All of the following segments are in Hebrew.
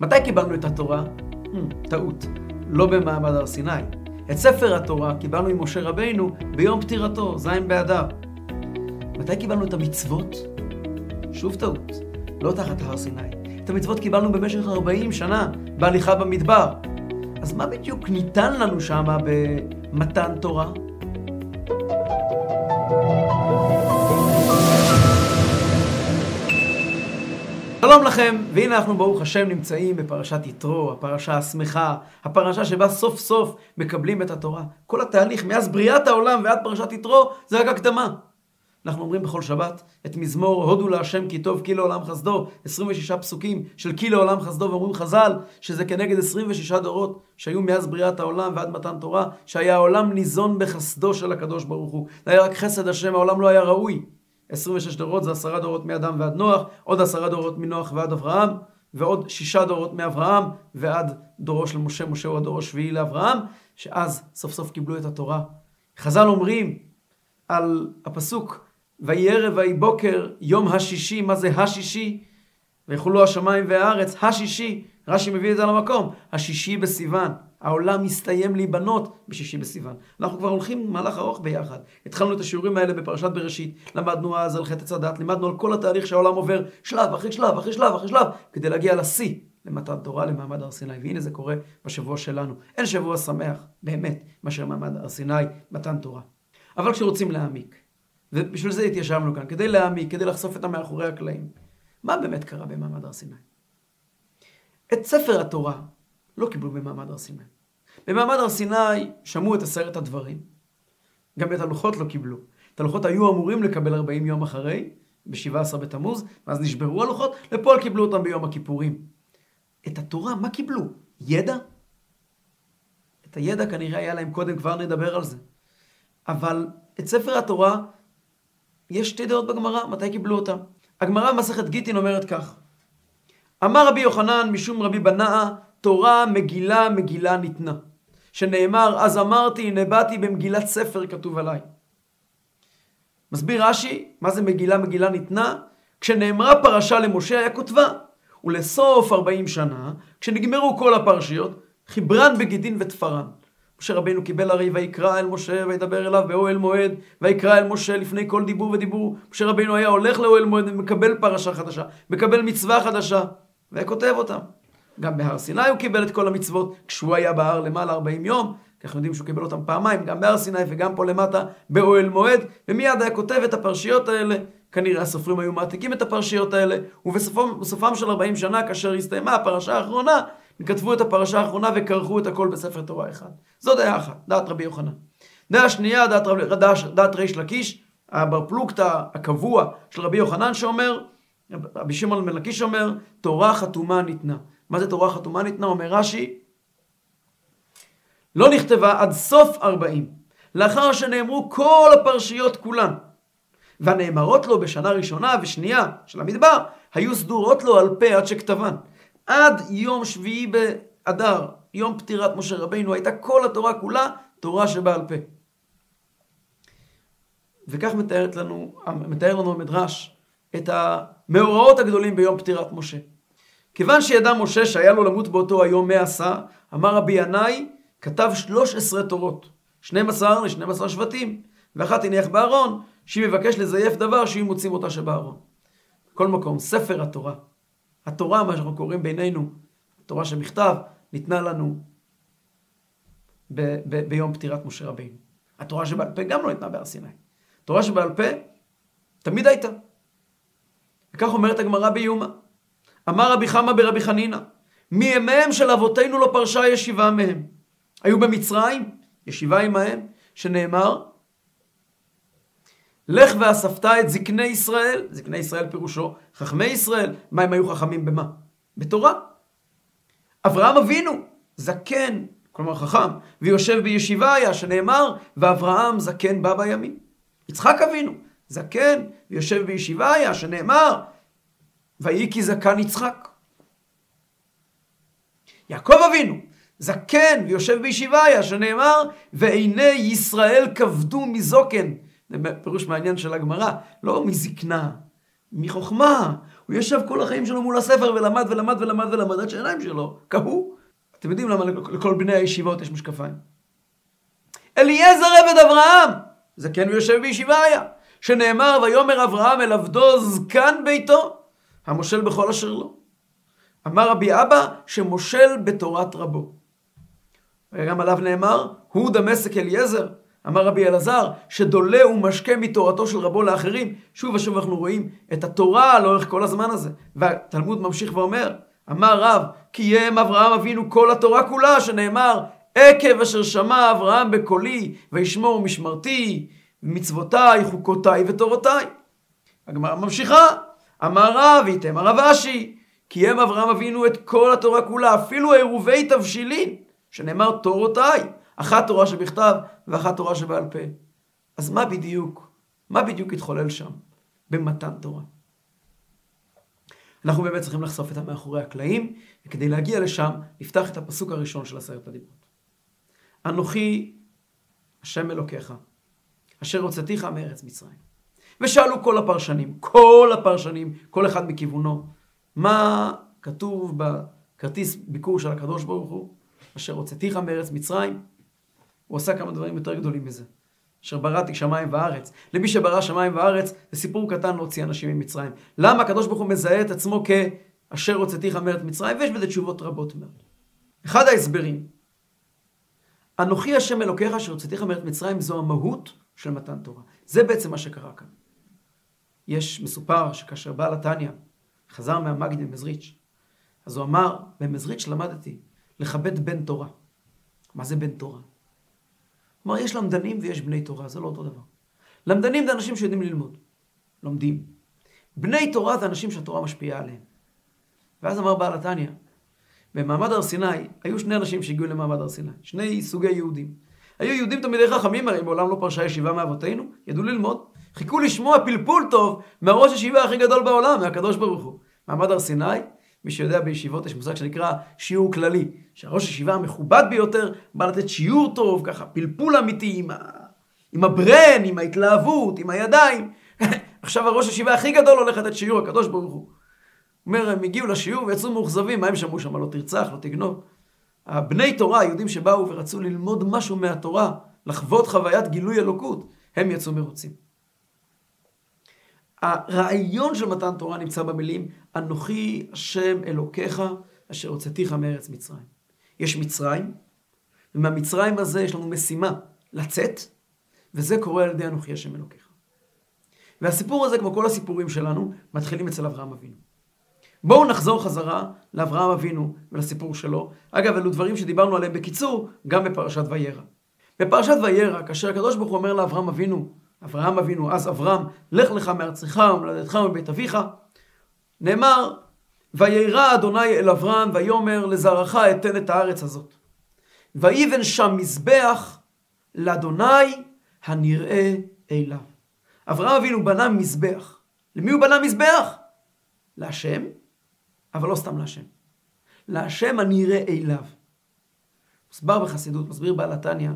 מתי קיבלנו את התורה? Hmm, טעות, לא במעמד הר סיני. את ספר התורה קיבלנו עם משה רבינו ביום פטירתו, ז' באדר. מתי קיבלנו את המצוות? שוב טעות, לא תחת הר סיני. את המצוות קיבלנו במשך 40 שנה, בהליכה במדבר. אז מה בדיוק ניתן לנו שמה במתן תורה? שלום לכם, והנה אנחנו ברוך השם נמצאים בפרשת יתרו, הפרשה השמחה, הפרשה שבה סוף סוף מקבלים את התורה. כל התהליך מאז בריאת העולם ועד פרשת יתרו זה רק הקדמה. אנחנו אומרים בכל שבת את מזמור הודו להשם כי טוב כי לעולם חסדו, 26 פסוקים של כי לעולם חסדו, ואומרים חז"ל שזה כנגד 26 דורות שהיו מאז בריאת העולם ועד מתן תורה, שהיה העולם ניזון בחסדו של הקדוש ברוך הוא. זה היה רק חסד השם, העולם לא היה ראוי. 26 דורות זה עשרה דורות מאדם ועד נוח, עוד עשרה דורות מנוח ועד אברהם, ועוד שישה דורות מאברהם ועד דורו של משה, משה הוא הדור השביעי לאברהם, שאז סוף סוף קיבלו את התורה. חז"ל אומרים על הפסוק ויהי ערב ויהי בוקר יום השישי, מה זה השישי? ויחולו השמיים והארץ, השישי, רש"י מביא את זה למקום, השישי בסיוון. העולם מסתיים להיבנות בשישי בסיוון. אנחנו כבר הולכים מהלך ארוך ביחד. התחלנו את השיעורים האלה בפרשת בראשית, למדנו אז על חטא הדת, לימדנו על כל התהליך שהעולם עובר, שלב אחרי שלב אחרי שלב אחרי שלב, כדי להגיע לשיא, למתן תורה, למעמד הר סיני. והנה זה קורה בשבוע שלנו. אין שבוע שמח, באמת, מאשר מעמד הר סיני, מתן תורה. אבל כשרוצים להעמיק, ובשביל זה התיישבנו כאן, כדי להעמיק, כדי לחשוף את המאחורי הקלעים, מה באמת קרה במעמד הר סיני? את ספר התורה לא קיבלו במעמד הר סיני. במעמד הר סיני שמעו את עשרת הדברים. גם את הלוחות לא קיבלו. את הלוחות היו אמורים לקבל 40 יום אחרי, ב-17 בתמוז, ואז נשברו הלוחות, לפועל קיבלו אותם ביום הכיפורים. את התורה, מה קיבלו? ידע? את הידע כנראה היה להם קודם, כבר נדבר על זה. אבל את ספר התורה, יש שתי דעות בגמרא, מתי קיבלו אותם? הגמרא במסכת גיטין אומרת כך: אמר רבי יוחנן משום רבי בנאה, תורה מגילה מגילה ניתנה. שנאמר, אז אמרתי, הנה באתי במגילת ספר כתוב עליי. מסביר רש"י, מה זה מגילה מגילה ניתנה? כשנאמרה פרשה למשה היה כותבה. ולסוף 40 שנה, כשנגמרו כל הפרשיות, חיברן בגידין ותפרן. משה רבינו קיבל הרי ויקרא אל משה וידבר אליו באוהל מועד, ויקרא אל משה לפני כל דיבור ודיבור. משה רבינו היה הולך לאוהל מועד ומקבל פרשה חדשה, מקבל מצווה חדשה, והיה כותב אותם. גם בהר סיני הוא קיבל את כל המצוות, כשהוא היה בהר למעלה 40 יום, כי אנחנו יודעים שהוא קיבל אותם פעמיים, גם בהר סיני וגם פה למטה באוהל מועד, ומיד היה כותב את הפרשיות האלה. כנראה הסופרים היו מעתיקים את הפרשיות האלה, ובסופם של 40 שנה, כאשר הסתיימה הפרשה האחרונה, כתבו את הפרשה האחרונה וכרכו את הכל בספר תורה אחד. זו דעה אחת, דעת רבי יוחנן. דעה שנייה, דעת, דעת, דעת ריש לקיש, הבר פלוגתא הקבוע של רבי יוחנן שאומר, רבי שמעון בן לקיש אומר, תורה חתומה ניתנה. מה זה תורה חתומה ניתנה? אומר רש"י, לא נכתבה עד סוף ארבעים, לאחר שנאמרו כל הפרשיות כולן, והנאמרות לו בשנה ראשונה ושנייה של המדבר, היו סדורות לו על פה עד שכתבן. עד יום שביעי באדר, יום פטירת משה רבינו, הייתה כל התורה כולה תורה שבעל פה. וכך מתארת לנו, מתאר לנו המדרש את המאורעות הגדולים ביום פטירת משה. כיוון שידע משה שהיה לו למות באותו היום מאה עשה, אמר רבי ינאי, כתב שלוש עשרה תורות, שנים עשר לשנים עשר שבטים, ואחת הניח בארון, שהיא מבקש לזייף דבר שיהיו מוצאים אותה שבארון. בכל מקום, ספר התורה, התורה, מה שאנחנו קוראים בינינו, התורה שבכתב, ניתנה לנו ב- ב- ביום פטירת משה רבינו. התורה שבעל פה גם לא ניתנה בהר סיני. תורה שבעל פה תמיד הייתה. וכך אומרת הגמרא ביומא. אמר רבי חמא ברבי חנינא, מימיהם של אבותינו לא פרשה ישיבה מהם. היו במצרים, ישיבה עמהם, שנאמר, לך ואספת את זקני ישראל, זקני ישראל פירושו חכמי ישראל, מה הם היו חכמים במה? בתורה. אברהם אבינו, זקן, כלומר חכם, ויושב בישיבה היה, שנאמר, ואברהם זקן בא בימים. יצחק אבינו, זקן, ויושב בישיבה היה, שנאמר, ויהי כי זקן יצחק. יעקב אבינו, זקן ויושב בישיבה היה, שנאמר, ועיני ישראל כבדו מזוקן. זה פירוש מעניין של הגמרא, לא מזקנה, מחוכמה. הוא ישב כל החיים שלו מול הספר ולמד ולמד ולמד ולמד עד שהעיניים שלו קהו. אתם יודעים למה לכל בני הישיבות יש משקפיים. אליעזר עבד אברהם, זקן ויושב בישיבה היה, שנאמר ויאמר אברהם אל עבדו זקן ביתו, המושל בכל אשר לו. אמר רבי אבא שמושל בתורת רבו. וגם עליו נאמר, הוא דמשק אליעזר. אמר רבי אלעזר, שדולה ומשקה מתורתו של רבו לאחרים. שוב ושוב אנחנו רואים את התורה לאורך כל הזמן הזה. והתלמוד ממשיך ואומר, אמר רב, קיים אברהם אבינו כל התורה כולה, שנאמר, עקב אשר שמע אברהם בקולי, וישמור משמרתי, מצוותיי, חוקותיי ותורותיי. הגמרא ממשיכה, אמר רב, ויתם הרב אשי, קיים אברהם אבינו את כל התורה כולה, אפילו עירובי תבשילין, שנאמר תורותיי, אחת תורה שבכתב ואחת תורה שבעל פה. אז מה בדיוק, מה בדיוק התחולל שם במתן תורה? אנחנו באמת צריכים לחשוף את המאחורי הקלעים, וכדי להגיע לשם, נפתח את הפסוק הראשון של עשרת הדיברות. אנוכי השם אלוקיך, אשר הוצאתיך מארץ מצרים. ושאלו כל הפרשנים, כל הפרשנים, כל אחד מכיוונו, מה כתוב בכרטיס ביקור של הקדוש ברוך הוא, אשר הוצאתיך מארץ מצרים? הוא עשה כמה דברים יותר גדולים מזה. אשר בראתי שמיים וארץ. למי שברא שמיים וארץ, זה סיפור קטן להוציא אנשים ממצרים. למה הקדוש ברוך הוא מזהה את עצמו כאשר הוצאתיך מארץ מצרים? ויש בזה תשובות רבות מאוד. אחד ההסברים, אנוכי השם אלוקיך אשר הוצאתיך מארץ מצרים, זו המהות של מתן תורה. זה בעצם מה שקרה כאן. יש מסופר שכאשר בעל התניא חזר מהמגיד במזריץ', אז הוא אמר, במזריץ' למדתי לכבד בן תורה. מה זה בן תורה? כלומר, יש למדנים ויש בני תורה, זה לא אותו דבר. למדנים זה אנשים שיודעים ללמוד, לומדים. בני תורה זה אנשים שהתורה משפיעה עליהם. ואז אמר בעל התניא, במעמד הר סיני היו שני אנשים שהגיעו למעמד הר סיני, שני סוגי יהודים. היו יהודים תלמידי חכמים, הרי בעולם לא פרשה ישיבה מאבותינו, ידעו ללמוד. חיכו לשמוע פלפול טוב מהראש ישיבה הכי גדול בעולם, מהקדוש ברוך הוא. מעמד הר סיני, מי שיודע בישיבות יש מושג שנקרא שיעור כללי, שהראש ישיבה המכובד ביותר בא לתת שיעור טוב, ככה פלפול אמיתי עם, ה... עם הברן, עם ההתלהבות, עם הידיים. עכשיו הראש ישיבה הכי גדול הולך לתת שיעור, הקדוש ברוך הוא. אומר, הם הגיעו לשיעור ויצאו מאוכזבים, מה הם שמעו שם? לא תרצח, לא תגנוב. הבני תורה, היהודים שבאו ורצו ללמוד משהו מהתורה, לחוות חוויית גילוי אלוקות, הם יצאו מרוצים. הרעיון של מתן תורה נמצא במילים, אנוכי השם אלוקיך, אשר הוצאתיך מארץ מצרים. יש מצרים, ומהמצרים הזה יש לנו משימה, לצאת, וזה קורה על ידי אנוכי השם אלוקיך. והסיפור הזה, כמו כל הסיפורים שלנו, מתחילים אצל אברהם אבינו. בואו נחזור חזרה לאברהם אבינו ולסיפור שלו. אגב, אלו דברים שדיברנו עליהם בקיצור, גם בפרשת וירא. בפרשת וירא, כאשר הקדוש ברוך הוא אומר לאברהם אבינו, אברהם אבינו, אז אברהם, לך לך מארצך ומולדתך ומבית אביך, נאמר, וירא אדוני אל אברהם ויאמר לזרעך אתן את הארץ הזאת. ויבן שם מזבח לאדוני הנראה אליו. אברהם אבינו בנה מזבח. למי הוא בנה מזבח? להשם, אבל לא סתם להשם. להשם הנראה אליו. מוסבר בחסידות, מסביר בעל התניא,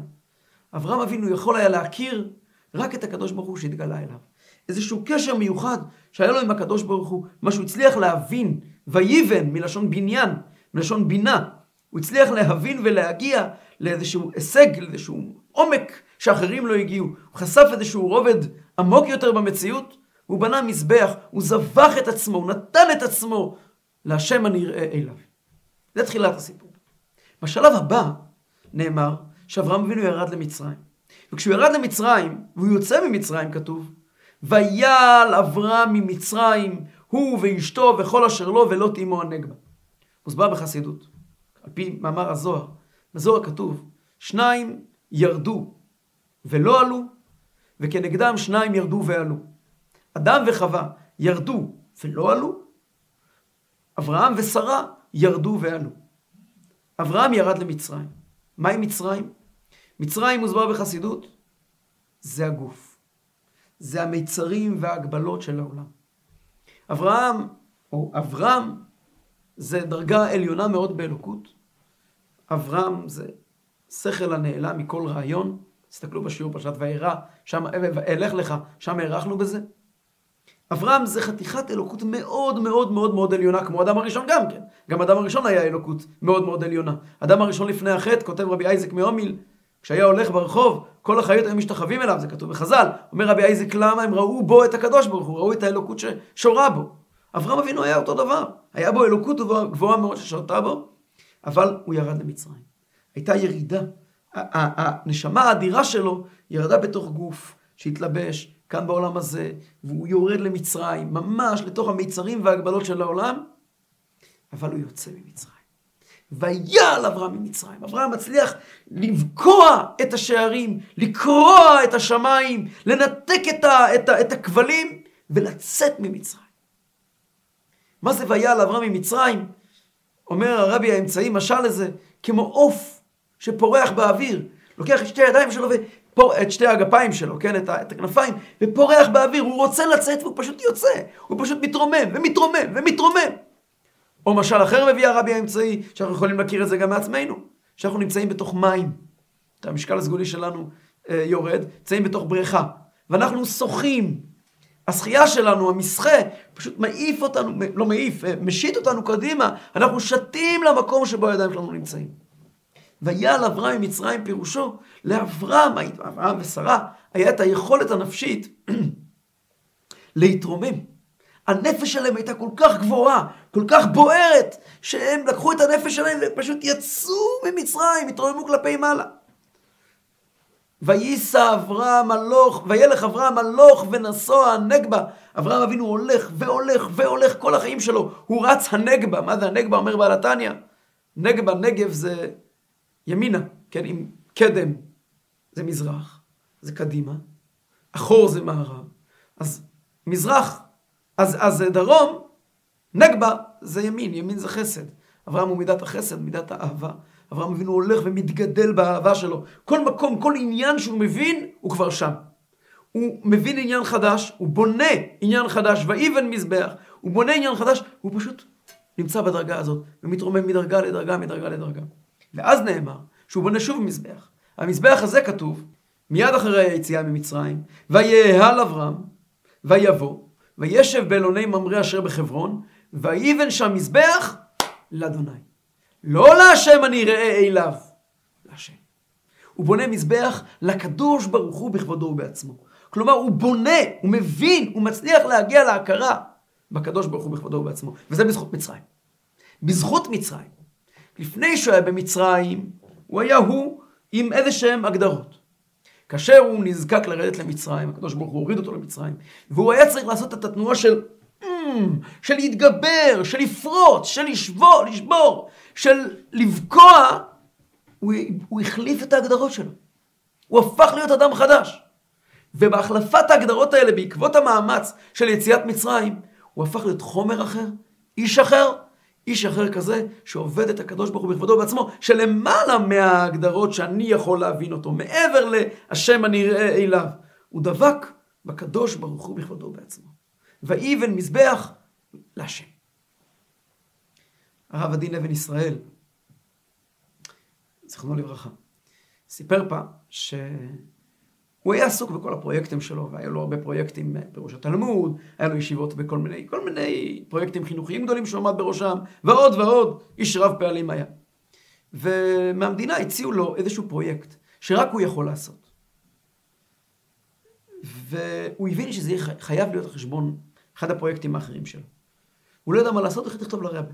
אברהם אבינו יכול היה להכיר רק את הקדוש ברוך הוא שהתגלה אליו. איזשהו קשר מיוחד שהיה לו עם הקדוש ברוך הוא, מה שהוא הצליח להבין, ויבן מלשון בניין, מלשון בינה. הוא הצליח להבין ולהגיע לאיזשהו הישג, לאיזשהו עומק שאחרים לא הגיעו. הוא חשף איזשהו רובד עמוק יותר במציאות, הוא בנה מזבח, הוא זבח את עצמו, הוא נתן את עצמו להשם הנראה אליו. זה תחילת הסיפור. בשלב הבא נאמר שאברהם אבינו ירד למצרים. וכשהוא ירד למצרים, והוא יוצא ממצרים כתוב, ויעל אברהם ממצרים, הוא ואשתו וכל אשר לו ולא תימו הנגבה. מוסבר בחסידות, על פי מאמר הזוהר. בזוהר כתוב, שניים ירדו ולא עלו, וכנגדם שניים ירדו ועלו. אדם וחווה ירדו ולא עלו, אברהם ושרה ירדו ועלו. אברהם ירד למצרים. מהי מצרים? מצרים מוסבר בחסידות, זה הגוף. זה המיצרים וההגבלות של העולם. אברהם, או אברהם, זה דרגה עליונה מאוד באלוקות. אברהם זה שכל הנעלם מכל רעיון. תסתכלו בשיעור פרשת וירא, שם, אלך לך, שם הארכנו בזה. אברהם זה חתיכת אלוקות מאוד מאוד מאוד מאוד עליונה, כמו אדם הראשון גם כן. גם אדם הראשון היה אלוקות מאוד מאוד עליונה. אדם הראשון לפני החטא, כותב רבי אייזק מהומיל, כשהיה הולך ברחוב, כל החיות היו משתחווים אליו, זה כתוב בחז"ל. אומר רבי אייזק, למה הם ראו בו את הקדוש ברוך הוא, ראו את האלוקות ששורה בו. אברהם אבינו היה אותו דבר, היה בו אלוקות גבוהה מאוד ששרתה בו, אבל הוא ירד למצרים. הייתה ירידה. הנשמה האדירה שלו ירדה בתוך גוף שהתלבש כאן בעולם הזה, והוא יורד למצרים, ממש לתוך המיצרים וההגבלות של העולם, אבל הוא יוצא ממצרים. ויעל אברהם ממצרים. אברהם מצליח לבקוע את השערים, לקרוע את השמיים, לנתק את, ה, את, ה, את הכבלים ולצאת ממצרים. מה זה ויעל אברהם ממצרים? אומר הרבי האמצעי משל לזה, כמו עוף שפורח באוויר. לוקח את שתי הידיים שלו ופור... את שתי הגפיים שלו, כן, את, ה... את הכנפיים, ופורח באוויר, הוא רוצה לצאת והוא פשוט יוצא. הוא פשוט מתרומם ומתרומם ומתרומם. או משל אחר מביא הרבי האמצעי, שאנחנו יכולים להכיר את זה גם מעצמנו, שאנחנו נמצאים בתוך מים. המשקל הסגולי שלנו אה, יורד, נמצאים בתוך בריכה, ואנחנו שוחים. השחייה שלנו, המסחה, פשוט מעיף אותנו, לא מעיף, אה, משית אותנו קדימה, אנחנו שתים למקום שבו הידיים שלנו נמצאים. ויעל אברהם ממצרים פירושו, לאברהם, אברהם ושרה, היה את היכולת הנפשית להתרומם. הנפש שלהם הייתה כל כך גבוהה, כל כך בוערת, שהם לקחו את הנפש שלהם ופשוט יצאו ממצרים, התרוממו כלפי מעלה. וייסע אברהם הלוך, וילך אברהם הלוך ונסוע הנגבה. אברהם אבינו הולך והולך והולך כל החיים שלו. הוא רץ הנגבה. מה זה הנגבה? אומר בעל התניא. נגבה, נגב זה ימינה, כן, עם קדם זה מזרח, זה קדימה, אחור זה מערב. אז מזרח, אז, אז דרום, נגבה זה ימין, ימין זה חסד. אברהם הוא מידת החסד, מידת האהבה. אברהם אבינו הולך ומתגדל באהבה שלו. כל מקום, כל עניין שהוא מבין, הוא כבר שם. הוא מבין עניין חדש, הוא בונה עניין חדש, ויבן מזבח, הוא בונה עניין חדש, הוא פשוט נמצא בדרגה הזאת, ומתרומם מדרגה לדרגה, מדרגה לדרגה. ואז נאמר שהוא בונה שוב מזבח. המזבח הזה כתוב, מיד אחרי היציאה ממצרים, ויהל אברהם, ויבוא, וישב באלוני ממרא אשר בחברון, ויבן שם מזבח לאדוני. לא להשם אני ראה אליו, להשם. הוא בונה מזבח לקדוש ברוך הוא בכבודו ובעצמו. כלומר, הוא בונה, הוא מבין, הוא מצליח להגיע להכרה בקדוש ברוך הוא בכבודו ובעצמו. וזה בזכות מצרים. בזכות מצרים. לפני שהוא היה במצרים, הוא היה הוא עם איזה שהם הגדרות. כאשר הוא נזקק לרדת למצרים, הקדוש ברוך הוא הוריד אותו למצרים, והוא היה צריך לעשות את התנועה של של להתגבר, של לפרוץ, של לשבור, לשבור, של לבקוע, הוא, הוא החליף את ההגדרות שלו. הוא הפך להיות אדם חדש. ובהחלפת ההגדרות האלה, בעקבות המאמץ של יציאת מצרים, הוא הפך להיות חומר אחר, איש אחר, איש אחר כזה שעובד את הקדוש ברוך הוא בכבודו בעצמו, שלמעלה מההגדרות שאני יכול להבין אותו, מעבר להשם הנראה אליו, הוא דבק בקדוש ברוך הוא בכבודו בעצמו. ויבן מזבח להשם. הרב הדין אבן ישראל, זכרונו לברכה, סיפר פעם שהוא היה עסוק בכל הפרויקטים שלו, והיו לו הרבה פרויקטים בראש התלמוד, היה לו ישיבות בכל מיני, כל מיני פרויקטים חינוכיים גדולים שהוא עמד בראשם, ועוד ועוד, איש רב פעלים היה. ומהמדינה הציעו לו איזשהו פרויקט, שרק הוא יכול לעשות. והוא הבין שזה חייב להיות החשבון אחד הפרויקטים האחרים שלו. הוא לא ידע מה לעשות, איך לכתוב לרבי.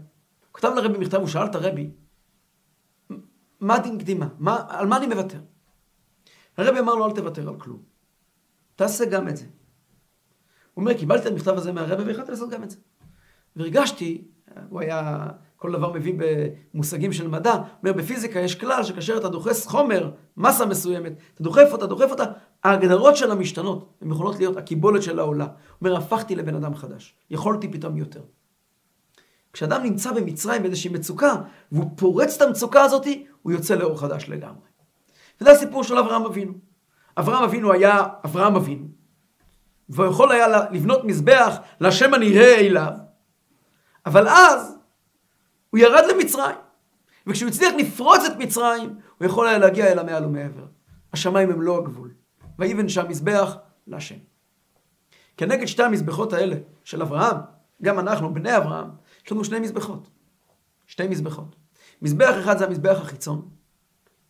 הוא כתב לרבי מכתב, הוא שאל את הרבי, מה דין קדימה? מה, על מה אני מוותר? הרבי אמר לו, אל תוותר על כלום. תעשה גם את זה. הוא אומר, קיבלתי את המכתב הזה מהרבי והחלטתי לעשות גם את זה. והרגשתי, הוא היה כל דבר מבין במושגים של מדע, הוא אומר, בפיזיקה יש כלל שכאשר אתה דוחס חומר, מסה מסוימת, אתה דוחף אותה, דוחף אותה, ההגדרות שלה משתנות, הן יכולות להיות הקיבולת של העולה. הוא אומר, הפכתי לבן אדם חדש, יכולתי פתאום יותר. כשאדם נמצא במצרים באיזושהי מצוקה, והוא פורץ את המצוקה הזאת, הוא יוצא לאור חדש לגמרי. וזה הסיפור של אברהם אבינו. אברהם אבינו היה אברהם אבינו, והוא יכול היה לבנות מזבח להשם הנראה אליו, אבל אז הוא ירד למצרים. וכשהוא הצליח לפרוץ את מצרים, הוא יכול היה להגיע אל המעל ומעבר. השמיים הם לא הגבול. ויבן שם מזבח להשם. כנגד שתי המזבחות האלה של אברהם, גם אנחנו, בני אברהם, יש לנו שני מזבחות. שתי מזבחות. מזבח אחד זה המזבח החיצון,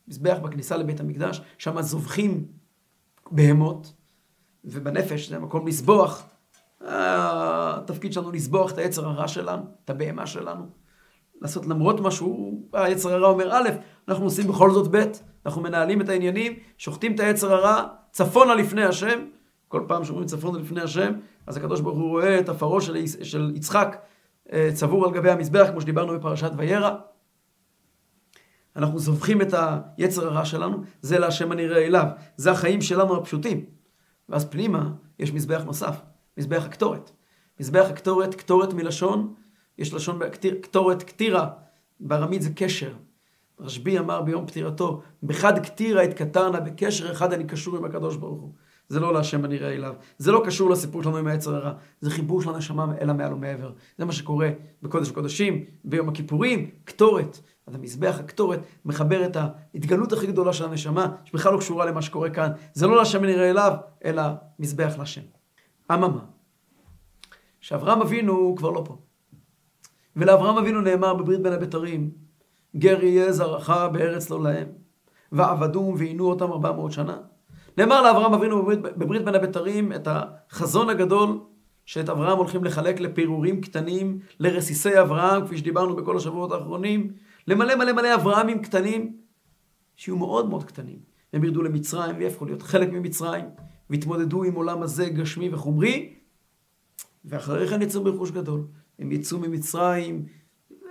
מזבח בכניסה לבית המקדש, שם זובחים בהמות, ובנפש זה מקום לסבוח. התפקיד שלנו לסבוח את היצר הרע שלנו, את הבהמה שלנו. לעשות למרות מה שהוא, היצר הרע אומר א', אנחנו עושים בכל זאת ב', אנחנו מנהלים את העניינים, שוחטים את היצר הרע צפונה לפני השם, כל פעם שאומרים צפונה לפני השם, אז הקדוש ברוך הוא רואה את עפרו של, של יצחק אה, צבור על גבי המזבח, כמו שדיברנו בפרשת וירא. אנחנו זובחים את היצר הרע שלנו, זה להשם הנראה אליו. זה החיים שלנו הפשוטים. ואז פנימה יש מזבח נוסף, מזבח הקטורת. מזבח הקטורת, קטורת מלשון, יש לשון קטורת קטירה, בארמית זה קשר. רשב"י אמר ביום פטירתו, בחד קטירה התקטרנה, בקשר אחד אני קשור עם הקדוש ברוך הוא. זה לא להשם הנראה אליו. זה לא קשור לסיפור שלנו עם היצר הרע. זה חיבור של הנשמה אל המעל ומעבר. זה מה שקורה בקודש הקודשים, ביום הכיפורים, קטורת. אז המזבח הקטורת מחבר את ההתגלות הכי גדולה של הנשמה, שבכלל לא קשורה למה שקורה כאן. זה לא להשם הנראה אליו, אלא מזבח להשם. אממה, שאברהם אבינו כבר לא פה. ולאברהם אבינו נאמר בברית בין הבתרים, גר יהיה זרעך בארץ לא להם, ועבדום ועינו אותם ארבע מאות שנה. נאמר לאברהם אבינו בברית, בברית בין הבתרים את החזון הגדול שאת אברהם הולכים לחלק לפירורים קטנים, לרסיסי אברהם, כפי שדיברנו בכל השבועות האחרונים, למלא מלא מלא אברהמים קטנים, שיהיו מאוד מאוד קטנים. הם ירדו למצרים ויהפכו להיות חלק ממצרים, והתמודדו עם עולם הזה גשמי וחומרי, ואחרי כן יצאו ברכוש גדול. הם יצאו ממצרים,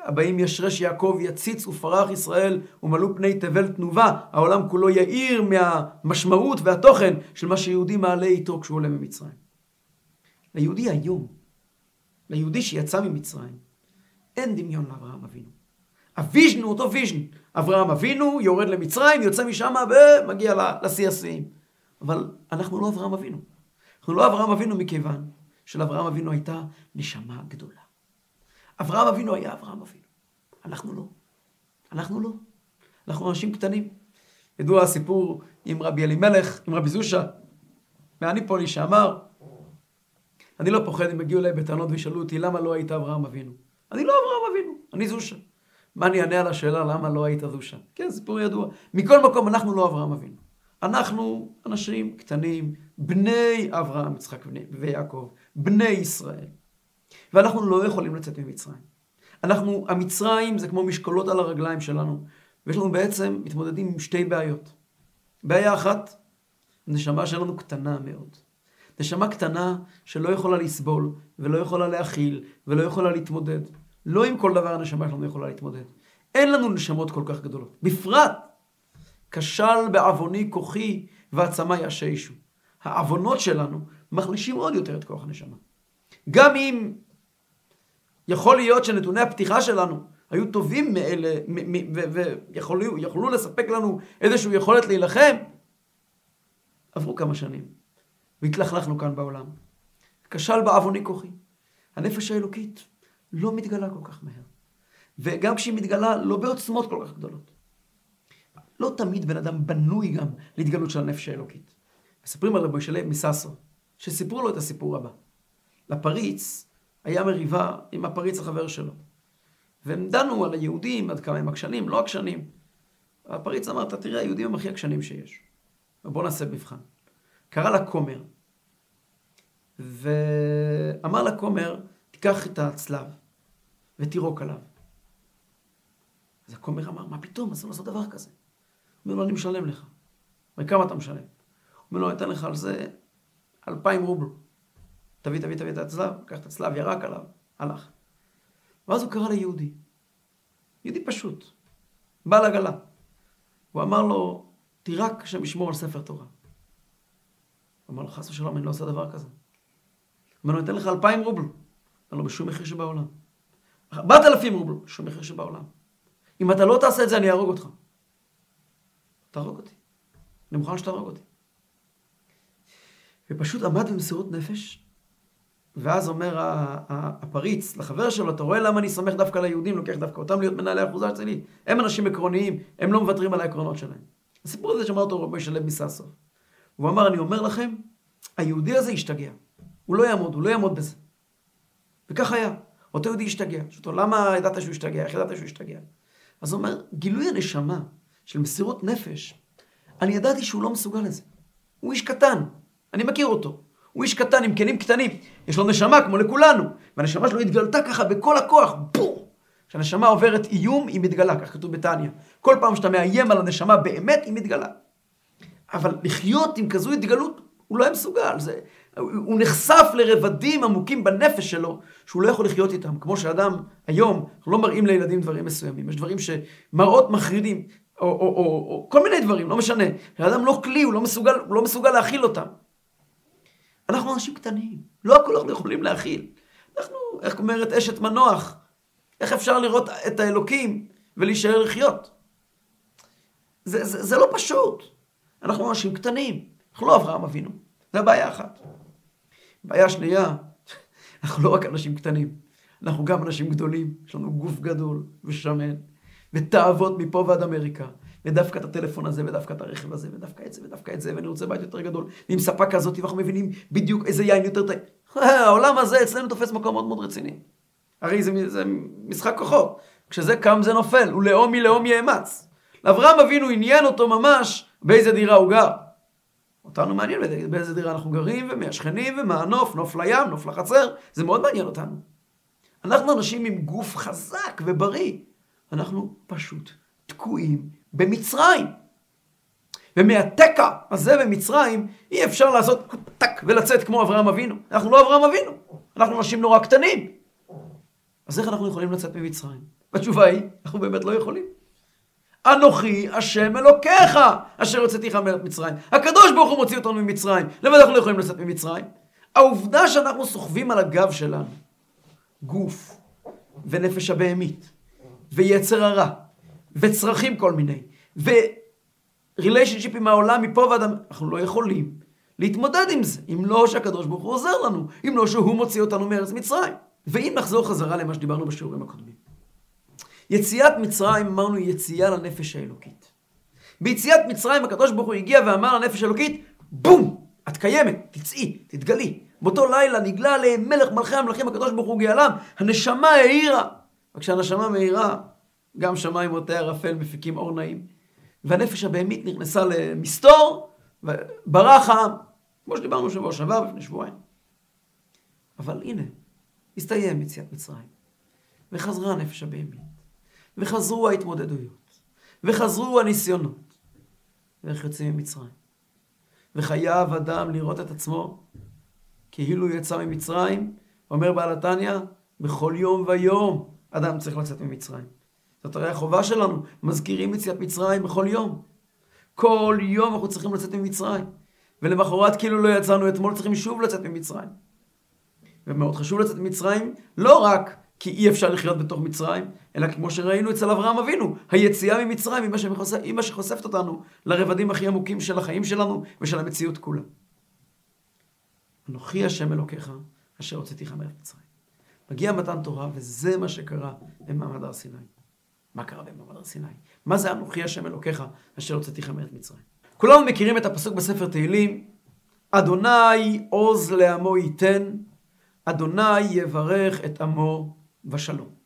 הבאים ישרש יעקב יציץ ופרח ישראל ומלאו פני תבל תנובה, העולם כולו יאיר מהמשמעות והתוכן של מה שיהודי מעלה איתו כשהוא עולה ממצרים. ליהודי היום, ליהודי שיצא ממצרים, אין דמיון לאברהם אבינו. ה vision הוא אותו vision. אברהם אבינו יורד למצרים, יוצא משם ומגיע לשיא השיאים. אבל אנחנו לא אברהם אבינו. אנחנו לא אברהם אבינו מכיוון שלאברהם אבינו הייתה נשמה גדולה. אברהם אבינו היה אברהם אבינו. אנחנו לא. אנחנו לא. אנחנו אנשים קטנים. ידוע הסיפור עם רבי אלימלך, עם רבי זושה, מהניפולי, שאמר, אני לא פוחד אם יגיעו אליי בטענות וישאלו אותי למה לא היית אברהם אבינו. אני לא אברהם אבינו, אני זושה. מה אני אענה על השאלה למה לא היית זושה? כן, סיפור ידוע. מכל מקום, אנחנו לא אברהם אבינו. אנחנו אנשים קטנים, בני אברהם, יצחק ויעקב, בני ישראל. ואנחנו לא יכולים לצאת ממצרים. אנחנו, המצרים זה כמו משקולות על הרגליים שלנו, ויש לנו בעצם, מתמודדים עם שתי בעיות. בעיה אחת, הנשמה שלנו קטנה מאוד. נשמה קטנה שלא יכולה לסבול, ולא יכולה להכיל, ולא יכולה להתמודד. לא עם כל דבר הנשמה שלנו יכולה להתמודד. אין לנו נשמות כל כך גדולות. בפרט, כשל בעווני כוחי ועצמי יששו. העוונות שלנו מחלישים עוד יותר את כוח הנשמה. גם אם יכול להיות שנתוני הפתיחה שלנו היו טובים מאלה, ויכולו לספק לנו איזושהי יכולת להילחם, עברו כמה שנים, והתלכלכנו כאן בעולם. כשל בעווני כוחי. הנפש האלוקית לא מתגלה כל כך מהר. וגם כשהיא מתגלה, לא בעוצמות כל כך גדולות. לא תמיד בן אדם בנוי גם להתגלות של הנפש האלוקית. מספרים על רבי שלם מססו, שסיפרו לו את הסיפור הבא. לפריץ היה מריבה עם הפריץ החבר שלו. והם דנו על היהודים, עד כמה הם עקשנים, לא עקשנים. הפריץ אמר, אתה תראה, היהודים הם הכי עקשנים שיש. ובוא נעשה מבחן. קרא לה כומר, ואמר לכומר, תיקח את הצלב ותירוק עליו. אז הכומר אמר, מה פתאום, אסור לעשות דבר כזה. הוא אומר לו, אני משלם לך. וכמה אתה משלם? הוא אומר לו, אתן לך על זה אלפיים רובל. תביא, תביא, תביא את הצלב, לקח את הצלב, ירק עליו, הלך. ואז הוא קרא ליהודי, יהודי פשוט, בעל עגלה. הוא אמר לו, תירק השם ישמור על ספר תורה. הוא אמר לו, חס ושלום, אני לא עושה דבר כזה. הוא אומר לו, אתן לך אלפיים רובל. אמר לו, בשום מחיר שבעולם. ארבעת אלפים רובל, בשום מחיר שבעולם. אם אתה לא תעשה את זה, אני אהרוג אותך. תהרוג אותי. אני מוכן שתהרוג אותי. ופשוט עמד במסירות נפש, ואז אומר הפריץ לחבר שלו, אתה רואה למה אני סומך דווקא על היהודים, לוקח דווקא אותם להיות מנהלי האחוזה אצלי? הם אנשים עקרוניים, הם לא מוותרים על העקרונות שלהם. הסיפור הזה שמע אותו רבי שלם מססו. הוא אמר, אני אומר לכם, היהודי הזה השתגע. הוא לא יעמוד, הוא לא יעמוד בזה. וכך היה. אותו יהודי השתגע. שאותו, למה ידעת שהוא השתגע? איך ידעת שהוא השתגע? אז הוא אומר, גילוי הנשמה של מסירות נפש, אני ידעתי שהוא לא מסוגל לזה. הוא איש קטן, אני מכיר אותו. הוא איש קטן עם כלים קטנים. יש לו נשמה כמו לכולנו. והנשמה שלו התגלתה ככה בכל הכוח, בום! כשהנשמה עוברת איום, היא מתגלה, כך כתוב בתניא. כל פעם שאתה מאיים על הנשמה באמת, היא מתגלה. אבל לחיות עם כזו התגלות, הוא לא היה מסוגל. זה, הוא נחשף לרבדים עמוקים בנפש שלו, שהוא לא יכול לחיות איתם. כמו שאדם היום, אנחנו לא מראים לילדים דברים מסוימים. יש דברים שמראות מחרידים, או, או, או, או כל מיני דברים, לא משנה. האדם לא כלי, הוא לא מסוגל, הוא לא מסוגל להכיל אותם. אנחנו אנשים קטנים, לא הכל אנחנו יכולים להכיל. אנחנו, איך אומרת אשת מנוח, איך אפשר לראות את האלוקים ולהישאר לחיות? זה, זה, זה לא פשוט. אנחנו אנשים קטנים, אנחנו לא אברהם אבינו. זה בעיה אחת. בעיה שנייה, אנחנו לא רק אנשים קטנים, אנחנו גם אנשים גדולים. יש לנו גוף גדול ושמן, ותאוות מפה ועד אמריקה. ודווקא את הטלפון הזה, ודווקא את הרכב הזה, ודווקא את זה, ודווקא את זה, ואני רוצה בית יותר גדול, ועם ספה כזאת, ואנחנו מבינים בדיוק איזה יין יותר טעים. העולם הזה אצלנו תופס מקום מאוד מאוד רציני. הרי זה, זה משחק כוחות. כשזה קם זה נופל, ולאום מלאום יאמץ. לאברהם אבינו עניין אותו ממש באיזה דירה הוא גר. אותנו מעניין באיזה דירה אנחנו גרים, ומי השכנים, ומה הנוף, נוף לים, נוף לחצר, זה מאוד מעניין אותנו. אנחנו אנשים עם גוף חזק ובריא. אנחנו פשוט תקועים במצרים. ומהתקע הזה במצרים אי אפשר לעשות טק ולצאת כמו אברהם אבינו. אנחנו לא אברהם אבינו, אנחנו אנשים נורא קטנים. אז איך אנחנו יכולים לצאת ממצרים? התשובה היא, אנחנו באמת לא יכולים. אנוכי השם אלוקיך, אשר הוצאתיך מארץ מצרים. הקדוש ברוך הוא מוציא אותנו ממצרים. למה אנחנו לא יכולים לצאת ממצרים? העובדה שאנחנו סוחבים על הגב שלנו גוף ונפש הבהמית ויצר הרע וצרכים כל מיני וריליישנשיפ עם העולם מפה ועד... אנחנו לא יכולים להתמודד עם זה, אם לא שהקדוש ברוך הוא עוזר לנו, אם לא שהוא מוציא אותנו מארץ מצרים. ואם נחזור חזרה למה שדיברנו בשיעורים הקודמים. יציאת מצרים, אמרנו, היא יציאה לנפש האלוקית. ביציאת מצרים הקדוש ברוך הוא הגיע ואמר לנפש האלוקית, בום! את קיימת, תצאי, תתגלי. באותו לילה נגלה עליהם מלך מלכי המלכים הקדוש ברוך הוא גאלם, הנשמה האירה. וכשהנשמה מאירה, גם שמיים מוטי ערפל מפיקים אור נעים. והנפש הבהמית נכנסה למסתור, וברח העם, כמו שדיברנו שבוע שעבר לפני שבועיים. אבל הנה, הסתיים יציאת מצרים, וחזרה הנפש הבהמית, וחזרו ההתמודדויות, וחזרו הניסיונות, ואיך יוצאים ממצרים. וחייב אדם לראות את עצמו כאילו יצא ממצרים, אומר בעל התניא, בכל יום ויום אדם צריך לצאת ממצרים. זאת הרי החובה שלנו, מזכירים יציאת מצרים בכל יום. כל יום אנחנו צריכים לצאת ממצרים. ולמחרת כאילו לא יצאנו אתמול, צריכים שוב לצאת ממצרים. ומאוד חשוב לצאת ממצרים, לא רק כי אי אפשר לחיות בתוך מצרים, אלא כמו שראינו אצל אברהם אבינו, היציאה ממצרים היא מה, שמחושף, היא אותנו לרבדים הכי עמוקים של החיים שלנו ושל המציאות כולה. אנוכי השם אלוקיך, אשר הוצאתיך מארץ מצרים. מגיע מתן תורה, וזה מה שקרה במעמד הר סיני. מה קרה במעמד הר סיני? מה זה אנוכי השם אלוקיך, אשר הוצאתיך מארץ מצרים? כולנו מכירים את הפסוק בספר תהילים, אדוני עוז לעמו ייתן, אדוני יברך את עמו בשלום.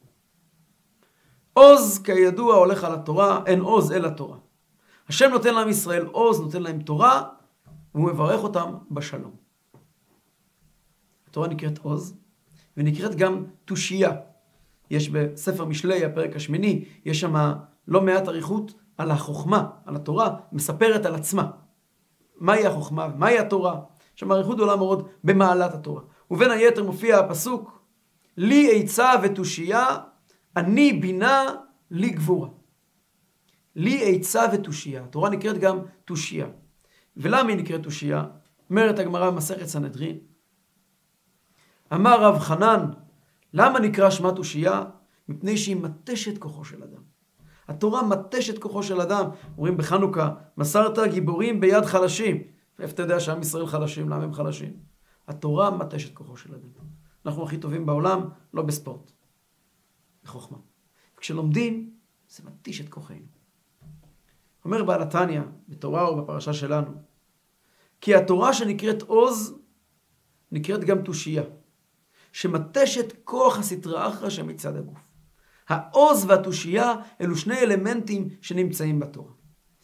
עוז, כידוע, הולך על התורה, אין עוז אלא תורה. השם נותן לעם ישראל עוז, נותן להם תורה, והוא מברך אותם בשלום. התורה נקראת עוז, ונקראת גם תושייה. יש בספר משלי, הפרק השמיני, יש שם לא מעט אריכות על החוכמה, על התורה, מספרת על עצמה. מהי החוכמה ומהי התורה? יש שם אריכות גדולה מאוד במעלת התורה. ובין היתר מופיע הפסוק, לי עצה ותושייה, אני בינה, לי גבורה. לי עצה ותושייה. התורה נקראת גם תושייה. ולמה היא נקראת תושייה? אומרת הגמרא במסכת סנהדרין, אמר רב חנן, למה נקרא שמה תושייה? מפני שהיא מתשת כוחו של אדם. התורה מתשת כוחו של אדם. אומרים בחנוכה, מסרת גיבורים ביד חלשים. איפה אתה יודע שעם ישראל חלשים? למה הם חלשים? התורה מתשת כוחו של אדם. אנחנו הכי טובים בעולם, לא בספורט. בחוכמה. כשלומדים, זה מתיש את כוחנו. אומר בעל התניא, בתורה או בפרשה שלנו, כי התורה שנקראת עוז, נקראת גם תושייה, שמטשת כוח הסטרא אחרא שמצד הגוף. העוז והתושייה אלו שני אלמנטים שנמצאים בתורה.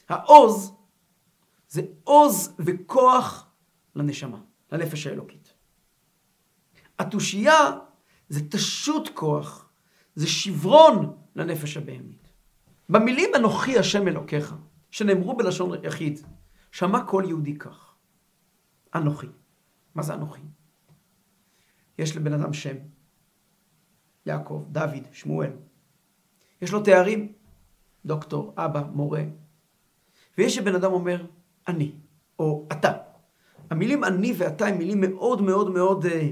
העוז זה עוז וכוח לנשמה, לנפש האלוקית. התושייה זה תשות כוח, זה שברון לנפש הבהמית. במילים אנוכי השם אלוקיך, שנאמרו בלשון יחיד, שמע כל יהודי כך. אנוכי. מה זה אנוכי? יש לבן אדם שם, יעקב, דוד, שמואל. יש לו תארים, דוקטור, אבא, מורה. ויש שבן אדם אומר, אני, או אתה. המילים אני ואתה הן מילים מאוד מאוד מאוד אה,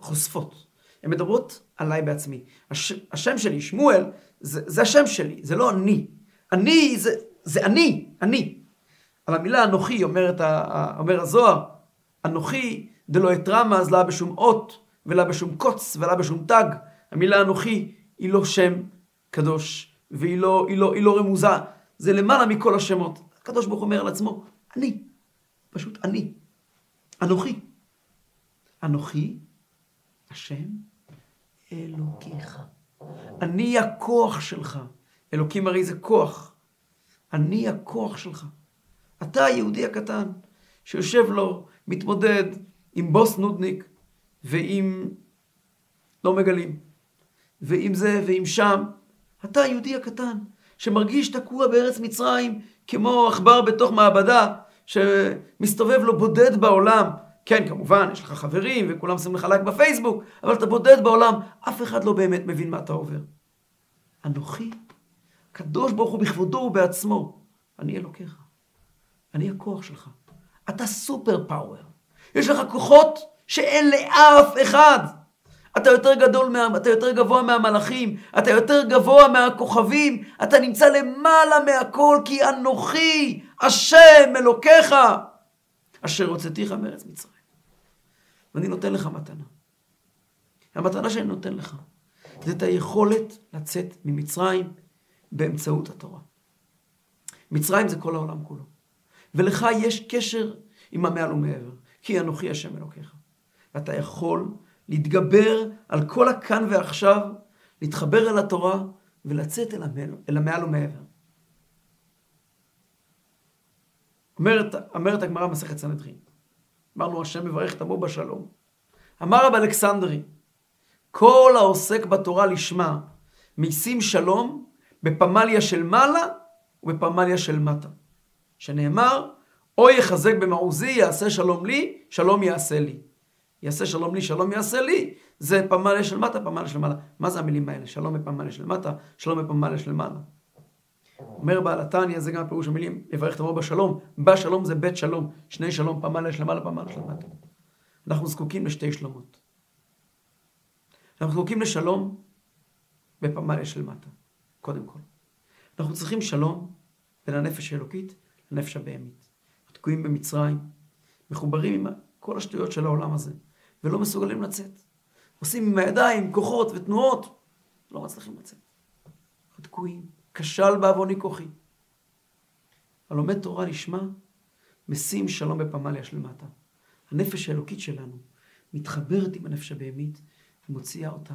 חושפות. הן מדברות עליי בעצמי. הש, השם שלי, שמואל, זה, זה השם שלי, זה לא אני. אני זה, זה אני, אני. על המילה אנוכי, אומרת, אומר הזוהר, אנוכי דלא אתרמה אז לה בשום אות, ולה בשום קוץ, ולה בשום תג. המילה אנוכי היא לא שם קדוש, והיא לא, היא לא, היא לא רמוזה. זה למעלה מכל השמות. הקדוש ברוך אומר על עצמו, אני. פשוט אני. אנוכי. אנוכי, השם, אלוקיך. אני הכוח שלך. אלוקים הרי זה כוח. אני הכוח שלך. אתה היהודי הקטן, שיושב לו, מתמודד עם בוס נודניק ועם לא מגלים, ועם זה ועם שם. אתה היהודי הקטן, שמרגיש תקוע בארץ מצרים כמו עכבר בתוך מעבדה, שמסתובב לו בודד בעולם. כן, כמובן, יש לך חברים וכולם שמים לך לייק בפייסבוק, אבל אתה בודד בעולם, אף אחד לא באמת מבין מה אתה עובר. אנוכי, הקדוש ברוך הוא בכבודו ובעצמו, אני אלוקיך. אני הכוח שלך. אתה סופר פאוור. יש לך כוחות שאין לאף אחד. אתה יותר גדול, מה, אתה יותר גבוה מהמלאכים, אתה יותר גבוה מהכוכבים, אתה נמצא למעלה מהכל, כי אנוכי, השם, אלוקיך, אשר הוצאתיך מארץ מצרים. ואני נותן לך מתנה. המתנה שאני נותן לך, זה את היכולת לצאת ממצרים באמצעות התורה. מצרים זה כל העולם כולו. ולך יש קשר עם המעל ומעבר, כי אנוכי השם אלוקיך. ואתה יכול להתגבר על כל הכאן ועכשיו, להתחבר אל התורה ולצאת אל המעל, אל המעל ומעבר. אומרת, אומרת הגמרא מסכת סנהדרין, אמרנו השם מברך את עמו בשלום. אמר רב אלכסנדרי, כל העוסק בתורה לשמה, משים שלום בפמליה של מעלה ובפמליה של מטה. שנאמר, או יחזק במעוזי, יעשה שלום לי, שלום יעשה לי. יעשה שלום לי, שלום יעשה לי. זה פמליה של מטה, פמליה של מעלה. מה זה המילים האלה? שלום בפמליה של מטה, שלום בפמליה של מעלה. אומר בעל התניא, זה גם פירוש המילים, לברך תבוא בשלום. בשלום זה בית שלום. שני שלום, של מעלה, פמליה של מטה. אנחנו זקוקים לשתי שלומות. אנחנו זקוקים לשלום בפמליה של מטה, קודם כל. אנחנו צריכים שלום בין הנפש האלוקית לנפש הבהמית. תקועים במצרים, מחוברים עם כל השטויות של העולם הזה, ולא מסוגלים לצאת. עושים עם הידיים כוחות ותנועות, לא מצליחים לצאת. תקועים, כשל בעווני כוחי. הלומד תורה נשמע, משים שלום בפמליה של מטה. הנפש האלוקית שלנו מתחברת עם הנפש הבהמית ומוציאה אותה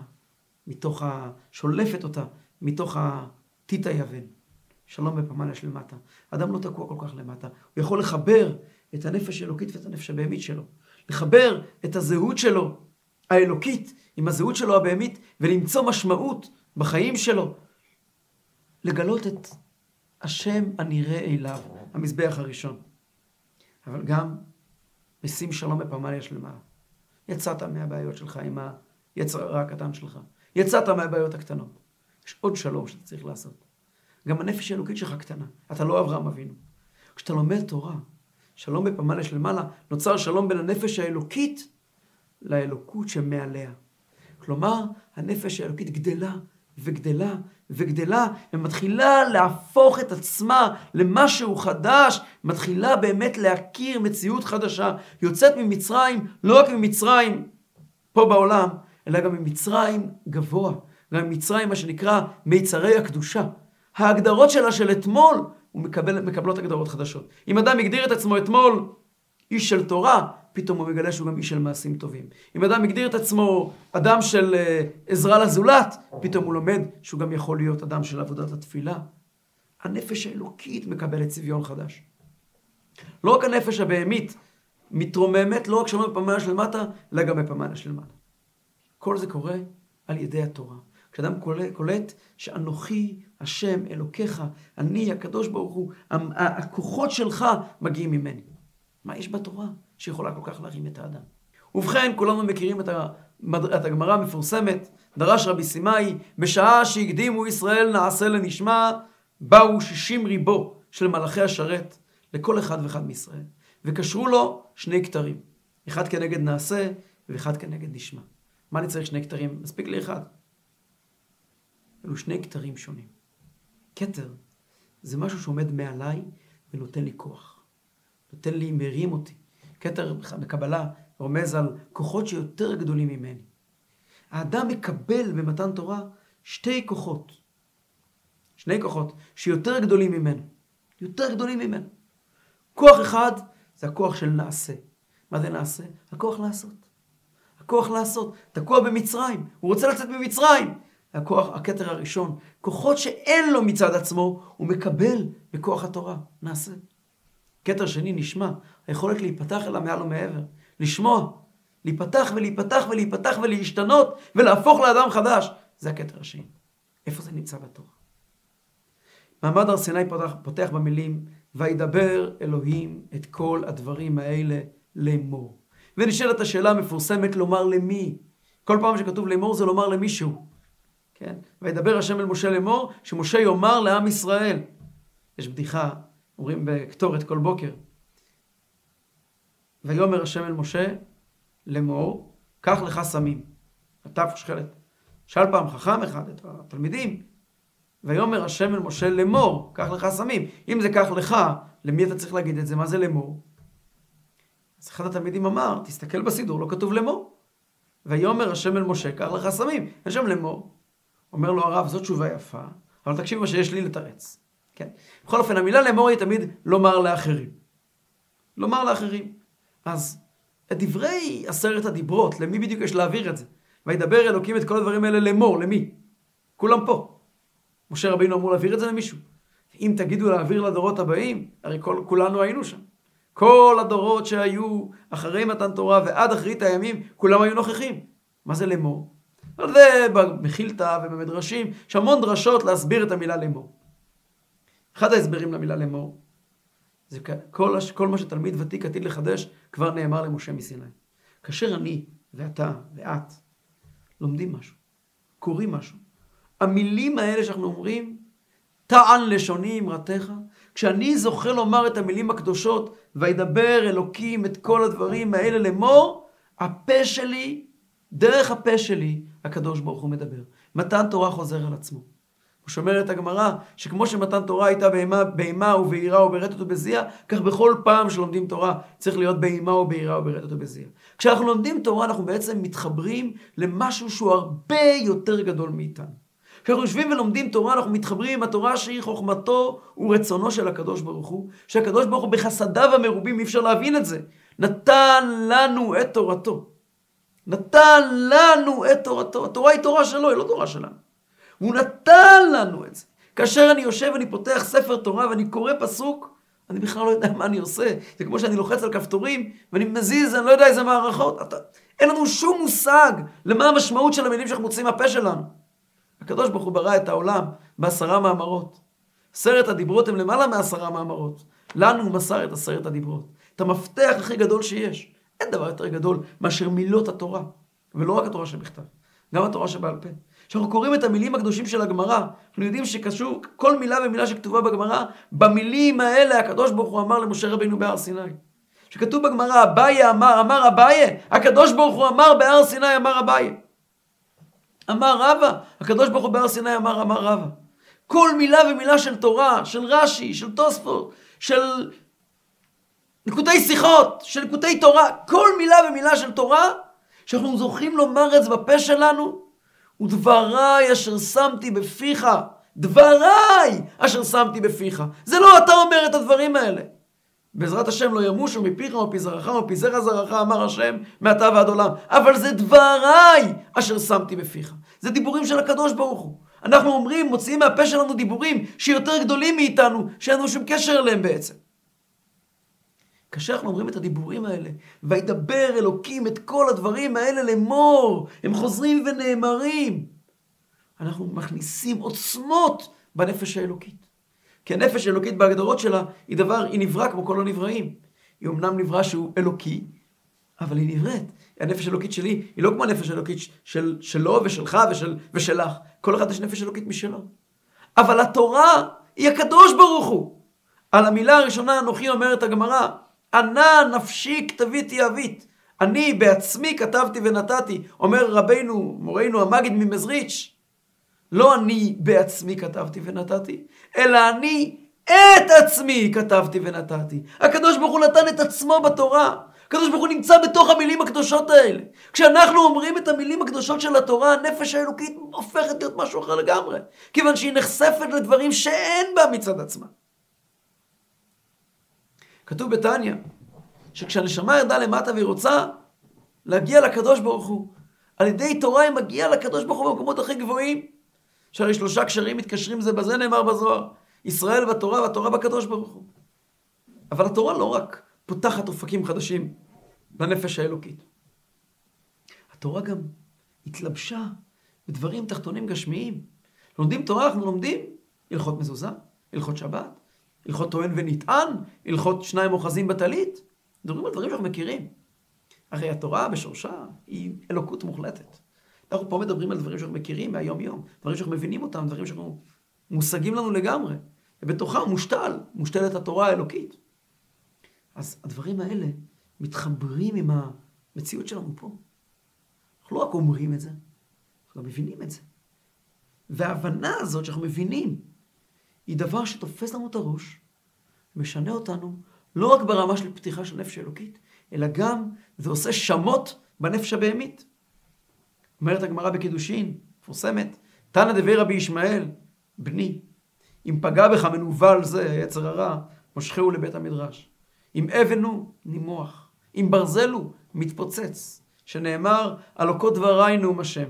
מתוך ה... שולפת אותה מתוך הטיט היוון. שלום בפמליה של מטה. אדם לא תקוע כל כך למטה. הוא יכול לחבר את הנפש האלוקית ואת הנפש הבהמית שלו. לחבר את הזהות שלו, האלוקית, עם הזהות שלו הבהמית, ולמצוא משמעות בחיים שלו. לגלות את השם הנראה אליו, המזבח הראשון. אבל גם ושים שלום בפמליה שלמה. יצאת מהבעיות שלך עם היצר הרע הקטן שלך. יצאת מהבעיות הקטנות. יש עוד שלום שאתה צריך לעשות. גם הנפש האלוקית שלך קטנה. אתה לא אברהם אבינו. כשאתה לומד תורה, שלום בפמליה שלמעלה, נוצר שלום בין הנפש האלוקית לאלוקות שמעליה. כלומר, הנפש האלוקית גדלה וגדלה וגדלה, ומתחילה להפוך את עצמה למשהו חדש, מתחילה באמת להכיר מציאות חדשה, יוצאת ממצרים, לא רק ממצרים פה בעולם, אלא גם ממצרים גבוה, גם ממצרים מה שנקרא מיצרי הקדושה. ההגדרות שלה של אתמול, הוא מקבל, מקבלות הגדרות חדשות. אם אדם הגדיר את עצמו אתמול איש של תורה, פתאום הוא מגלה שהוא גם איש של מעשים טובים. אם אדם הגדיר את עצמו אדם של uh, עזרה לזולת, פתאום הוא לומד שהוא גם יכול להיות אדם של עבודת התפילה. הנפש האלוקית מקבלת צביון חדש. לא רק הנפש הבהמית מתרוממת, לא רק שלנו בפמנה של מטה, אלא גם בפמנה של מטה. כל זה קורה על ידי התורה. כשאדם קולט שאנוכי השם אלוקיך, אני הקדוש ברוך הוא, הכוחות שלך מגיעים ממני. מה יש בתורה שיכולה כל כך להרים את האדם? ובכן, כולנו מכירים את, את הגמרא המפורסמת, דרש רבי סימאי, בשעה שהקדימו ישראל נעשה לנשמע, באו שישים ריבו של מלאכי השרת לכל אחד ואחד מישראל, וקשרו לו שני כתרים, אחד כנגד נעשה ואחד כנגד נשמע. מה אני צריך שני כתרים? מספיק לי אחד. אלו שני כתרים שונים. כתר זה משהו שעומד מעליי ונותן לי כוח. נותן לי, מרים אותי. כתר בקבלה רומז על כוחות שיותר גדולים ממני. האדם מקבל במתן תורה שתי כוחות. שני כוחות שיותר גדולים ממנו. יותר גדולים ממנו. כוח אחד זה הכוח של נעשה. מה זה נעשה? הכוח לעשות. הכוח לעשות. תקוע במצרים, הוא רוצה לצאת ממצרים. הכוח, הכתר הראשון, כוחות שאין לו מצד עצמו, הוא מקבל בכוח התורה. נעשה. כתר שני נשמע, היכולת להיפתח אליו מעל ומעבר, לשמוע, להיפתח ולהיפתח ולהיפתח ולהשתנות ולהפוך לאדם חדש. זה הכתר השני. איפה זה נמצא בתורה? מעמד הר סיני פותח, פותח במילים, וידבר אלוהים את כל הדברים האלה לאמור. ונשאלת השאלה המפורסמת לומר למי. כל פעם שכתוב לאמור זה לומר למישהו. כן? וידבר השם אל משה לאמור, שמשה יאמר לעם ישראל. יש בדיחה, אומרים בקטורת כל בוקר. ויאמר השם אל משה לאמור, קח לך סמים. הטף ושכלת. שאל פעם חכם אחד את התלמידים, ויאמר השם אל משה לאמור, קח לך סמים. אם זה קח לך, למי אתה צריך להגיד את זה? מה זה לאמור? אז אחד התלמידים אמר, תסתכל בסידור, לא כתוב לאמור. ויאמר השם אל משה, קח לך סמים. יש שם לאמור. אומר לו הרב, זאת תשובה יפה, אבל תקשיב מה שיש לי לתרץ. כן? בכל אופן, המילה לאמור היא תמיד לומר לאחרים. לומר לאחרים. אז את דברי עשרת הדיברות, למי בדיוק יש להעביר את זה? וידבר אלוקים את כל הדברים האלה לאמור, למי? כולם פה. משה רבינו אמור להעביר את זה למישהו. אם תגידו להעביר לדורות הבאים, הרי כל, כולנו היינו שם. כל הדורות שהיו אחרי מתן תורה ועד אחרית הימים, כולם היו נוכחים. מה זה לאמור? זה במחילתא ובמדרשים, יש המון דרשות להסביר את המילה לאמור. אחד ההסברים למילה לאמור, זה כל, כל מה שתלמיד ותיק עתיד לחדש, כבר נאמר למשה מסיני. כאשר אני ואתה ואת לומדים משהו, קוראים משהו, המילים האלה שאנחנו אומרים, טען לשוני אמרתך, כשאני זוכה לומר את המילים הקדושות, וידבר אלוקים את כל הדברים האלה לאמור, הפה שלי, דרך הפה שלי, הקדוש ברוך הוא מדבר. מתן תורה חוזר על עצמו. הוא את הגמרא, שכמו שמתן תורה הייתה באימה, באימה וביראה וברטט ובזיע, כך בכל פעם שלומדים תורה צריך להיות באימה וביראה וברטט ובזיע. כשאנחנו לומדים תורה אנחנו בעצם מתחברים למשהו שהוא הרבה יותר גדול מאיתנו. כשאנחנו יושבים ולומדים תורה, אנחנו מתחברים עם התורה שהיא חוכמתו ורצונו של הקדוש ברוך הוא, שהקדוש ברוך הוא בחסדיו המרובים, אי אפשר להבין את זה, נתן לנו את תורתו. נתן לנו את תורתו. התורה היא תורה שלו, היא לא תורה שלנו. הוא נתן לנו את זה. כאשר אני יושב ואני פותח ספר תורה ואני קורא פסוק, אני בכלל לא יודע מה אני עושה. זה כמו שאני לוחץ על כפתורים ואני מזיז, אני לא יודע איזה מערכות. אתה... אין לנו שום מושג למה המשמעות של המילים שאנחנו מוצאים מהפה שלנו. הקדוש ברוך הוא ברא את העולם בעשרה מאמרות. עשרת הדיברות הם למעלה מעשרה מאמרות. לנו הוא מסר את עשרת הדיברות. את המפתח הכי גדול שיש. אין דבר יותר גדול מאשר מילות התורה. ולא רק התורה שבכתב, גם התורה שבעל פה. כשאנחנו קוראים את המילים הקדושים של הגמרא, אנחנו יודעים שקשור כל מילה ומילה שכתובה בגמרא, במילים האלה הקדוש ברוך הוא אמר למשה רבינו בהר סיני. שכתוב בגמרא, אביי אמר, אמר אביי, הקדוש ברוך הוא אמר בהר סיני, אמר אביי. אמר רבא, הקדוש ברוך הוא בהר סיני אמר, אמר רבא. כל מילה ומילה של תורה, של רש"י, של תוספות, של נקוטי שיחות, של נקוטי תורה, כל מילה ומילה של תורה, שאנחנו זוכים לומר את זה בפה שלנו, ודבריי אשר שמתי בפיך, דבריי אשר שמתי בפיך. זה לא אתה אומר את הדברים האלה. בעזרת השם לא ימושו מפיך ומפי זרעך ומפי זרע זרעך, אמר השם, מעתה ועד עולם. אבל זה דבריי אשר שמתי בפיך. זה דיבורים של הקדוש ברוך הוא. אנחנו אומרים, מוציאים מהפה שלנו דיבורים שיותר גדולים מאיתנו, שאין לנו שום קשר אליהם בעצם. כאשר אנחנו אומרים את הדיבורים האלה, וידבר אלוקים את כל הדברים האלה לאמור, הם חוזרים ונאמרים. אנחנו מכניסים עוצמות בנפש האלוקית. כי הנפש האלוקית בהגדרות שלה היא דבר, היא נברא כמו כל הנבראים. היא אמנם נברא שהוא אלוקי, אבל היא נבראת. הנפש האלוקית שלי היא לא כמו הנפש האלוקית של, שלו ושלך ושל, ושלך. כל אחד יש נפש אלוקית משלו. אבל התורה היא הקדוש ברוך הוא. על המילה הראשונה אנוכי אומרת הגמרא, ענה נפשי כתביתי אבית. אני בעצמי כתבתי ונתתי, אומר רבנו, מורנו המגיד ממזריץ', לא אני בעצמי כתבתי ונתתי, אלא אני את עצמי כתבתי ונתתי. הקדוש ברוך הוא נתן את עצמו בתורה. הקדוש ברוך הוא נמצא בתוך המילים הקדושות האלה. כשאנחנו אומרים את המילים הקדושות של התורה, הנפש האלוקית הופכת להיות משהו אחר לגמרי. כיוון שהיא נחשפת לדברים שאין בה מצד עצמה. כתוב בתניא, שכשהנשמה ירדה למטה והיא רוצה להגיע לקדוש ברוך הוא, על ידי תורה היא מגיעה לקדוש ברוך הוא במקומות הכי גבוהים. שהרי שלושה קשרים מתקשרים זה בזה, נאמר בזוהר. ישראל בתורה והתורה בקדוש ברוך הוא. אבל התורה לא רק פותחת אופקים חדשים לנפש האלוקית. התורה גם התלבשה בדברים תחתונים גשמיים. לומדים תורה, אנחנו לומדים הלכות מזוזה, הלכות שבת, הלכות טוען ונטען, הלכות שניים אוחזים בטלית. מדברים על דברים שאנחנו מכירים. הרי התורה בשורשה היא אלוקות מוחלטת. אנחנו פה מדברים על דברים שאנחנו מכירים מהיום-יום, דברים שאנחנו מבינים אותם, דברים שאנחנו מושגים לנו לגמרי. ובתוכם מושתל, מושתלת התורה האלוקית. אז הדברים האלה מתחברים עם המציאות שלנו פה. אנחנו לא רק אומרים את זה, אנחנו גם מבינים את זה. וההבנה הזאת שאנחנו מבינים, היא דבר שתופס לנו את הראש, משנה אותנו, לא רק ברמה של פתיחה של נפש אלוקית, אלא גם זה עושה שמות בנפש הבהמית. אומרת הגמרא בקידושין, מפורסמת, תנא דבי רבי ישמעאל, בני, אם פגע בך מנוול זה, יצר הרע, מושכהו לבית המדרש. אם אבן הוא, נימוח. אם ברזל הוא, מתפוצץ. שנאמר, הלוקות דבריי נאום השם.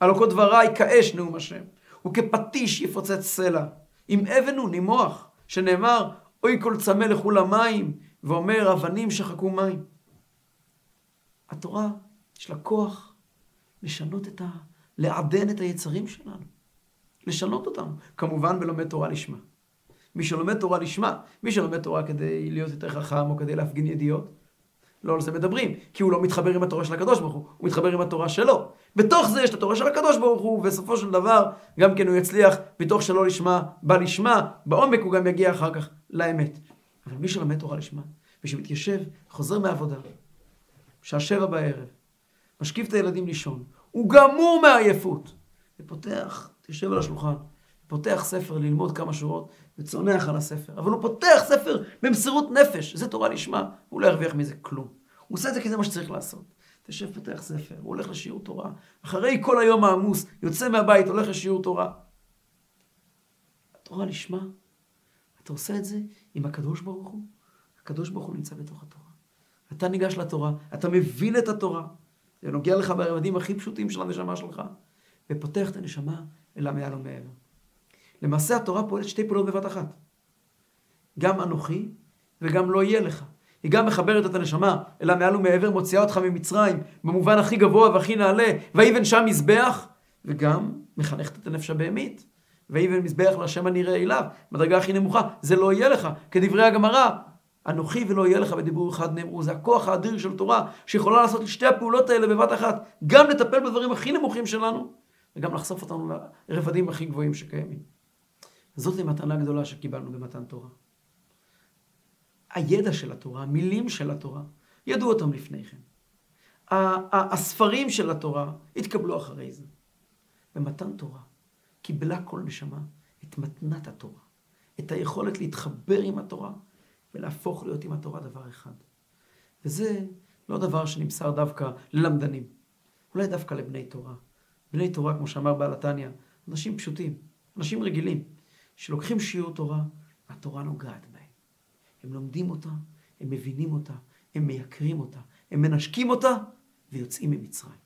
הלוקות דבריי כאש נאום השם. וכפטיש יפוצץ סלע. אם אבן הוא, נימוח. שנאמר, אוי כל צמא לכו למים, ואומר, אבנים שחקו מים. התורה, יש לה כוח לשנות את ה... לעדן את היצרים שלנו. לשנות אותם. כמובן בלומד תורה לשמה. מי שלומד תורה לשמה, מי שלומד תורה כדי להיות יותר חכם או כדי להפגין ידיעות, לא על זה מדברים, כי הוא לא מתחבר עם התורה של הקדוש ברוך הוא, הוא מתחבר עם התורה שלו. בתוך זה יש את התורה של הקדוש ברוך הוא, ובסופו של דבר, גם כן הוא יצליח, מתוך שלא לשמה, בא לשמה, בעומק הוא גם יגיע אחר כך לאמת. אבל מי שלומד תורה לשמה, מי שמתיישב, חוזר מהעבודה, שעה שבע בערב, משכיב את הילדים לישון, הוא גמור מעייפות, ופותח, יושב על השולחן, פותח ספר ללמוד כמה שורות, וצונח על הספר. אבל הוא פותח ספר במסירות נפש, זה תורה לשמה, הוא לא ירוויח מזה כלום. הוא עושה את זה כי זה מה שצריך לעשות. תשב, פותח ספר, הוא הולך לשיעור תורה. אחרי כל היום העמוס, יוצא מהבית, הולך לשיעור תורה. התורה לשמה, אתה עושה את זה עם הקדוש ברוך הוא, הקדוש ברוך הוא נמצא בתוך התורה. אתה ניגש לתורה, אתה מבין את התורה, זה נוגע לך ברבדים הכי פשוטים של הנשמה שלך, ופותח את הנשמה אל המעל ומעבר. למעשה התורה פועלת שתי פעולות בבת אחת. גם אנוכי וגם לא יהיה לך. היא גם מחברת את הנשמה אל המעל ומעבר, מוציאה אותך ממצרים במובן הכי גבוה והכי נעלה, ויבן שם מזבח, וגם מחנכת את הנפש הבהמית. ויבן מזבח להשם הנראה אליו, בדרגה הכי נמוכה, זה לא יהיה לך. כדברי הגמרא, אנוכי ולא יהיה לך בדיבור אחד נאמרו. זה הכוח האדיר של תורה, שיכולה לעשות את שתי הפעולות האלה בבת אחת. גם לטפל בדברים הכי נמוכים שלנו, וגם לחשוף אותנו לרבדים הכי גבוהים שקיימים. זאת המתנה גדולה שקיבלנו במתן תורה. הידע של התורה, המילים של התורה, ידעו אותם לפני כן. הספרים של התורה התקבלו אחרי זה. במתן תורה קיבלה כל נשמה את מתנת התורה, את היכולת להתחבר עם התורה ולהפוך להיות עם התורה דבר אחד. וזה לא דבר שנמסר דווקא ללמדנים, אולי דווקא לבני תורה. בני תורה, כמו שאמר בעל התניא, אנשים פשוטים, אנשים רגילים. שלוקחים שיעור תורה, והתורה נוגעת בהם. הם לומדים אותה, הם מבינים אותה, הם מייקרים אותה, הם מנשקים אותה ויוצאים ממצרים.